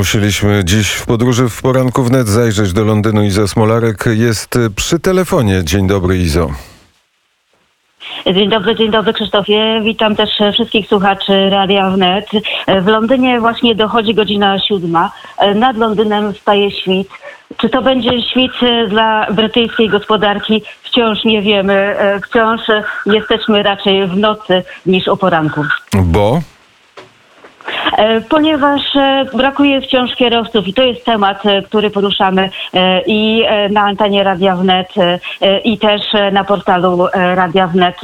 Musieliśmy dziś w podróży w poranku wnet zajrzeć do Londynu. Iza Smolarek jest przy telefonie. Dzień dobry, Izo. Dzień dobry, dzień dobry Krzysztofie. Witam też wszystkich słuchaczy Radia Wnet. W Londynie właśnie dochodzi godzina siódma. Nad Londynem staje świt. Czy to będzie świt dla brytyjskiej gospodarki? Wciąż nie wiemy. Wciąż jesteśmy raczej w nocy niż o poranku. Bo? E, ponieważ e, brakuje wciąż kierowców i to jest temat, e, który poruszamy i na antenie Radia Wnet i też na portalu Radia Wnet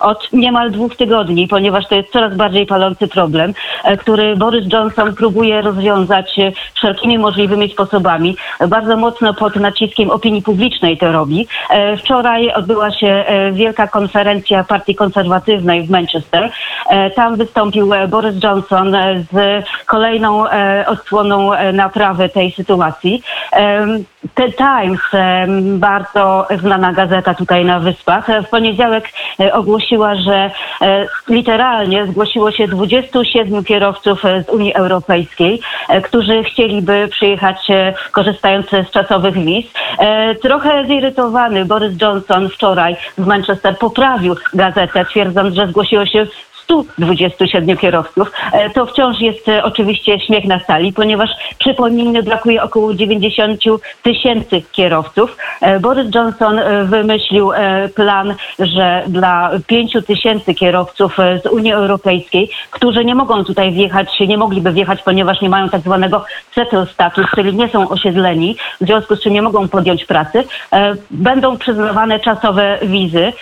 od niemal dwóch tygodni, ponieważ to jest coraz bardziej palący problem, który Boris Johnson próbuje rozwiązać wszelkimi możliwymi sposobami. Bardzo mocno pod naciskiem opinii publicznej to robi. Wczoraj odbyła się wielka konferencja Partii Konserwatywnej w Manchester. Tam wystąpił Boris Johnson z kolejną e, odsłoną e, naprawy tej sytuacji. The Times, bardzo znana gazeta tutaj na Wyspach, w poniedziałek e, ogłosiła, że literalnie zgłosiło się 27 kierowców z Unii Europejskiej, którzy chcieliby przyjechać korzystając z czasowych wiz. Trochę zirytowany Boris Johnson wczoraj w Manchester poprawił gazetę, twierdząc, że zgłosiło się 127 kierowców. E, to wciąż jest e, oczywiście śmiech na sali, ponieważ przypomnijmy, brakuje około 90 tysięcy kierowców. E, Boris Johnson wymyślił plan, że dla 5 tysięcy kierowców z Unii Europejskiej, którzy nie mogą tutaj wjechać, nie mogliby wjechać, ponieważ nie mają tak zwanego settle status, czyli nie są osiedleni, w związku z czym nie mogą podjąć pracy, będą przyznawane czasowe wizy.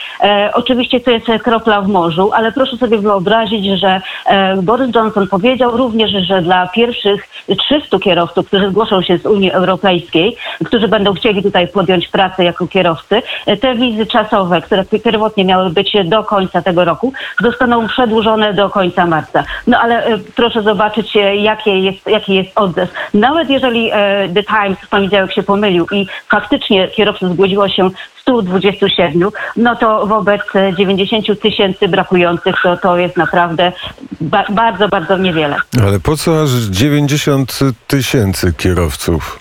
Oczywiście to jest kropla w morzu, ale proszę sobie wyobrazić, wyobrazić, że e, Boris Johnson powiedział również, że dla pierwszych 300 kierowców, którzy zgłoszą się z Unii Europejskiej, którzy będą chcieli tutaj podjąć pracę jako kierowcy, e, te wizy czasowe, które pierwotnie miały być do końca tego roku, zostaną przedłużone do końca marca. No ale e, proszę zobaczyć, jakie jest, jaki jest odzew. Nawet jeżeli The Times w poniedziałek się pomylił i faktycznie kierowców zgłosiło się 127, no to wobec 90 tysięcy brakujących to, to jest naprawdę ba bardzo, bardzo niewiele. Ale po co aż 90 tysięcy kierowców?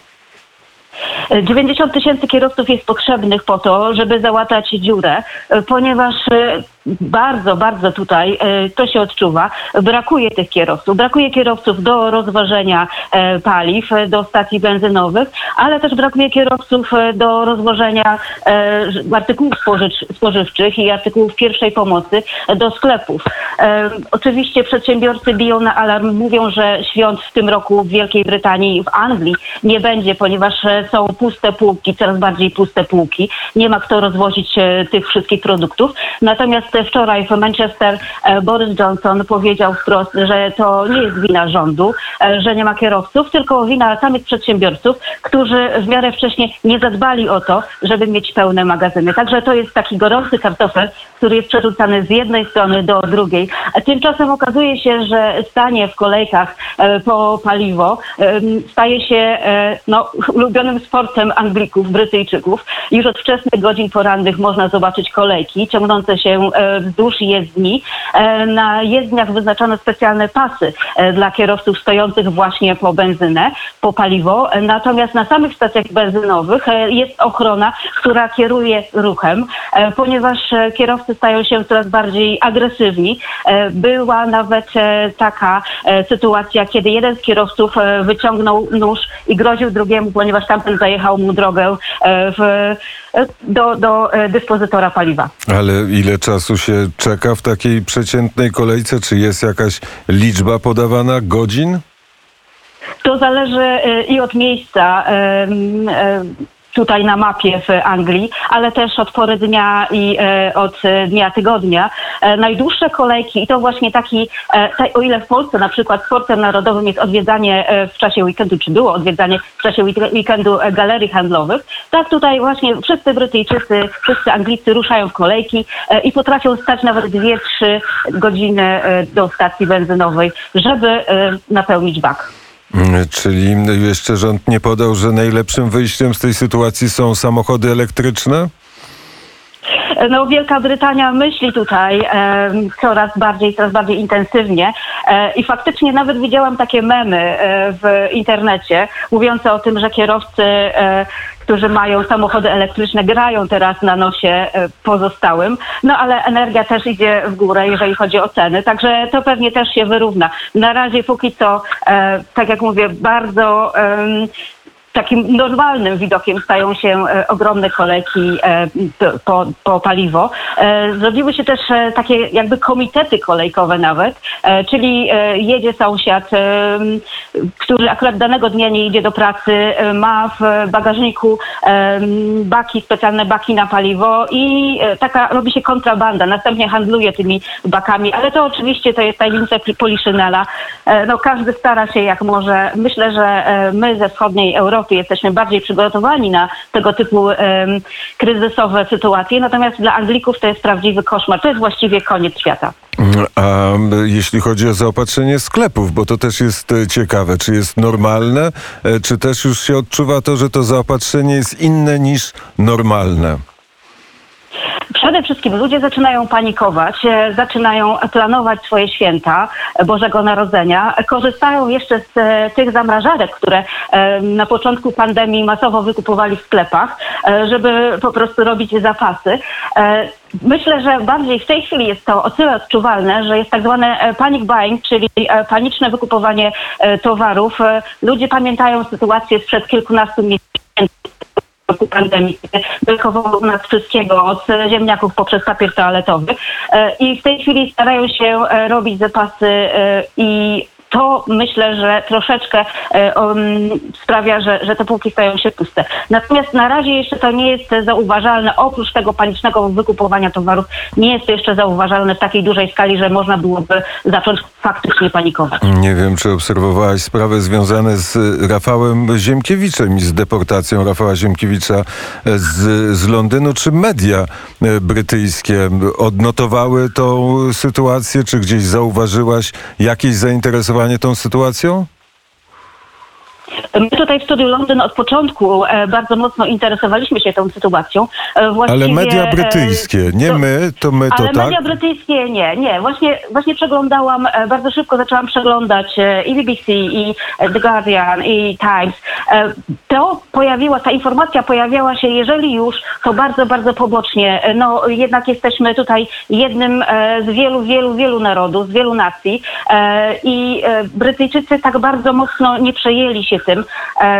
90 tysięcy kierowców jest potrzebnych po to, żeby załatać dziurę, ponieważ bardzo, bardzo tutaj e, to się odczuwa. Brakuje tych kierowców. Brakuje kierowców do rozwożenia e, paliw e, do stacji benzynowych, ale też brakuje kierowców do rozwożenia artykułów spożywczych i artykułów pierwszej pomocy do sklepów. Oczywiście przedsiębiorcy biją na alarm, mówią, że świąt w tym roku w Wielkiej Brytanii i w Anglii nie będzie, ponieważ są puste półki, coraz bardziej puste półki. Nie ma kto rozwozić tych wszystkich produktów. Natomiast wczoraj w Manchester e, Boris Johnson powiedział wprost, że to nie jest wina rządu, e, że nie ma kierowców, tylko wina samych przedsiębiorców, którzy w miarę wcześniej nie zadbali o to, żeby mieć pełne magazyny. Także to jest taki gorący kartofel, który jest przerzucany z jednej strony do drugiej. Tymczasem okazuje się, że stanie w kolejkach e, po paliwo staje się no, ulubionym sportem Anglików, Brytyjczyków. Już od wczesnych godzin porannych można zobaczyć kolejki ciągnące się wzdłuż jezdni. E, na jezdniach wyznaczono specjalne pasy e, dla kierowców stojących właśnie po benzynę, po paliwo. Natomiast na samych stacjach benzynowych e, jest ochrona, która kieruje ruchem, ponieważ kierowcy stają się coraz bardziej agresywni. Była nawet taka sytuacja, kiedy jeden z kierowców wyciągnął nóż i groził drugiemu, ponieważ tamten zajechał mu drogę w, do, do dyspozytora paliwa. Ale ile czasu się czeka w takiej przeciętnej kolejce? Czy jest jakaś liczba podawana godzin? To zależy e, i od miejsca e, tutaj na mapie w Anglii, ale też od pory dnia i e, od dnia tygodnia. E, najdłuższe kolejki i to właśnie taki, e, o ile w Polsce na przykład sportem narodowym jest odwiedzanie e, w czasie weekendu, czy było odwiedzanie w czasie weekendu e, galerii handlowych, tak tutaj właśnie wszyscy Brytyjczycy, wszyscy Anglicy ruszają w kolejki e, i potrafią stać nawet 2-3 godziny do stacji benzynowej, żeby napełnić bak. Czyli jeszcze rząd nie podał, że najlepszym wyjściem z tej sytuacji są samochody elektryczne? no, Wielka Brytania myśli tutaj e, coraz bardziej, coraz bardziej intensywnie e, i faktycznie nawet widziałam takie memy e, w internecie mówiące o tym, że kierowcy e, którzy mają samochody elektryczne, grają teraz na nosie e, pozostałym. No ale energia też idzie w górę, jeżeli chodzi o ceny, także to pewnie też się wyrówna. Na razie póki co, e, tak jak mówię, bardzo takim normalnym widokiem stają się e, ogromne kolejki po, po paliwo. Zrobiły się też takie jakby komitety kolejkowe nawet, czyli jedzie sąsiad, który akurat danego dnia nie idzie do pracy, e, ma w bagażniku baki, specjalne baki na paliwo i e, taka robi się kontrabanda, następnie handluje tymi bakami, ale to oczywiście to jest tajemnica Poliszynela. E, No każdy stara się jak może. Myślę, że my ze wschodniej Europy jesteśmy bardziej przygotowani na tego typu kryzysowe sytuacje, natomiast dla Anglików to jest prawdziwy koszmar. To jest właściwie koniec świata. A m, jeśli chodzi o zaopatrzenie sklepów, bo to też jest e, ciekawe, czy jest normalne, e, czy też już się odczuwa to, że to zaopatrzenie jest inne niż normalne? Przede wszystkim ludzie zaczynają panikować, e, zaczynają planować swoje święta e, Bożego Narodzenia, korzystają jeszcze z tych zamrażarek, które na początku pandemii masowo wykupowali w sklepach, żeby po prostu robić zapasy. Myślę, że bardziej w tej chwili jest to o tyle odczuwalne, że jest tak zwane e, panic buying, czyli e, paniczne wykupowanie e, towarów. Ludzie pamiętają sytuację sprzed kilkunastu miesięcy roku pandemii, brakowało nas wszystkiego, od ziemniaków poprzez papier toaletowy. I w tej chwili starają się robić zapasy i to myślę, że troszeczkę e, um, sprawia, że, że te półki stają się puste. Natomiast na razie jeszcze to nie jest zauważalne. Oprócz tego panicznego wykupowania towarów nie jest to jeszcze zauważalne w takiej dużej skali, że można byłoby zacząć faktycznie panikować. Nie wiem, czy obserwowałaś sprawy związane z Rafałem Ziemkiewiczem i z deportacją Rafała Ziemkiewicza z, z Londynu. Czy media e, brytyjskie odnotowały tą sytuację? Czy gdzieś zauważyłaś jakieś zainteresowanie tą sytuacją? My tutaj w Studiu Londyn od początku e, bardzo mocno interesowaliśmy się tą sytuacą. E, właściwie, Ale media e, brytyjskie, nie to- my, to my to Ale tak? media brytyjskie nie, nie. Właśnie, właśnie przeglądałam, bardzo szybko zaczęłam przeglądać i BBC, i The Guardian, i Times. E, To pojawiła, ta informacja pojawiała się, jeżeli już, to bardzo, bardzo pobocznie. E, No jednak jesteśmy tutaj jednym e, z wielu, wielu, wielu narodów, z wielu nacji i Brytyjczycy tak bardzo mocno nie przejęli się tym.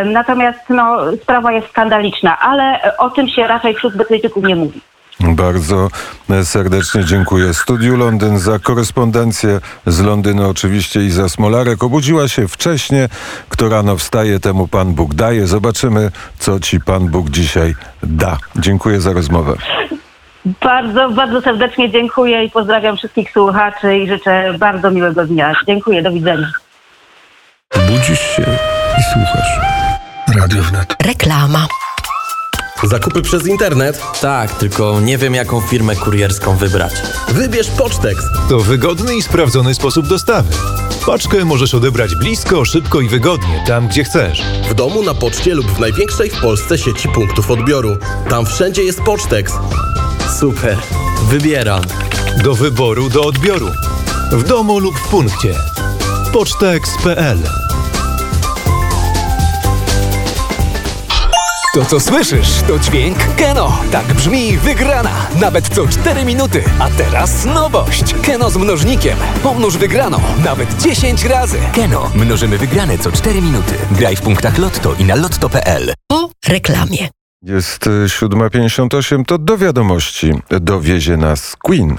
Natomiast no, sprawa jest skandaliczna, ale o tym się raczej wśród Brytyjczyków nie mówi. Bardzo serdecznie dziękuję. Studiu Londyn za korespondencję z Londynu oczywiście i za Smolarek. Obudziła się wcześnie. Kto rano wstaje, temu Pan Bóg daje. Zobaczymy, co Ci Pan Bóg dzisiaj da. Dziękuję za rozmowę. Bardzo, bardzo serdecznie dziękuję i pozdrawiam wszystkich słuchaczy i życzę bardzo miłego dnia. Dziękuję, do widzenia. Budzisz się i słuchasz. Radio wnet. Reklama. Zakupy przez internet? Tak, tylko nie wiem jaką firmę kurierską wybrać. Wybierz Pocztex. To wygodny i sprawdzony sposób dostawy. Paczkę możesz odebrać blisko, szybko i wygodnie, tam gdzie chcesz. W domu, na poczcie lub w największej w Polsce sieci punktów odbioru. Tam wszędzie jest Pocztex. Super, wybieram. Do wyboru, do odbioru. W domu lub w punkcie. Pocztex.pl To co słyszysz, to dźwięk Keno. Tak brzmi wygrana. Nawet co 4 minuty. A teraz nowość. Keno z mnożnikiem. Pomnóż wygraną. Nawet 10 razy. Keno. Mnożymy wygrane co 4 minuty. Graj w punktach Lotto i na lotto.pl. Po reklamie. Jest e, 7.58, to do wiadomości dowiezie nas Queen.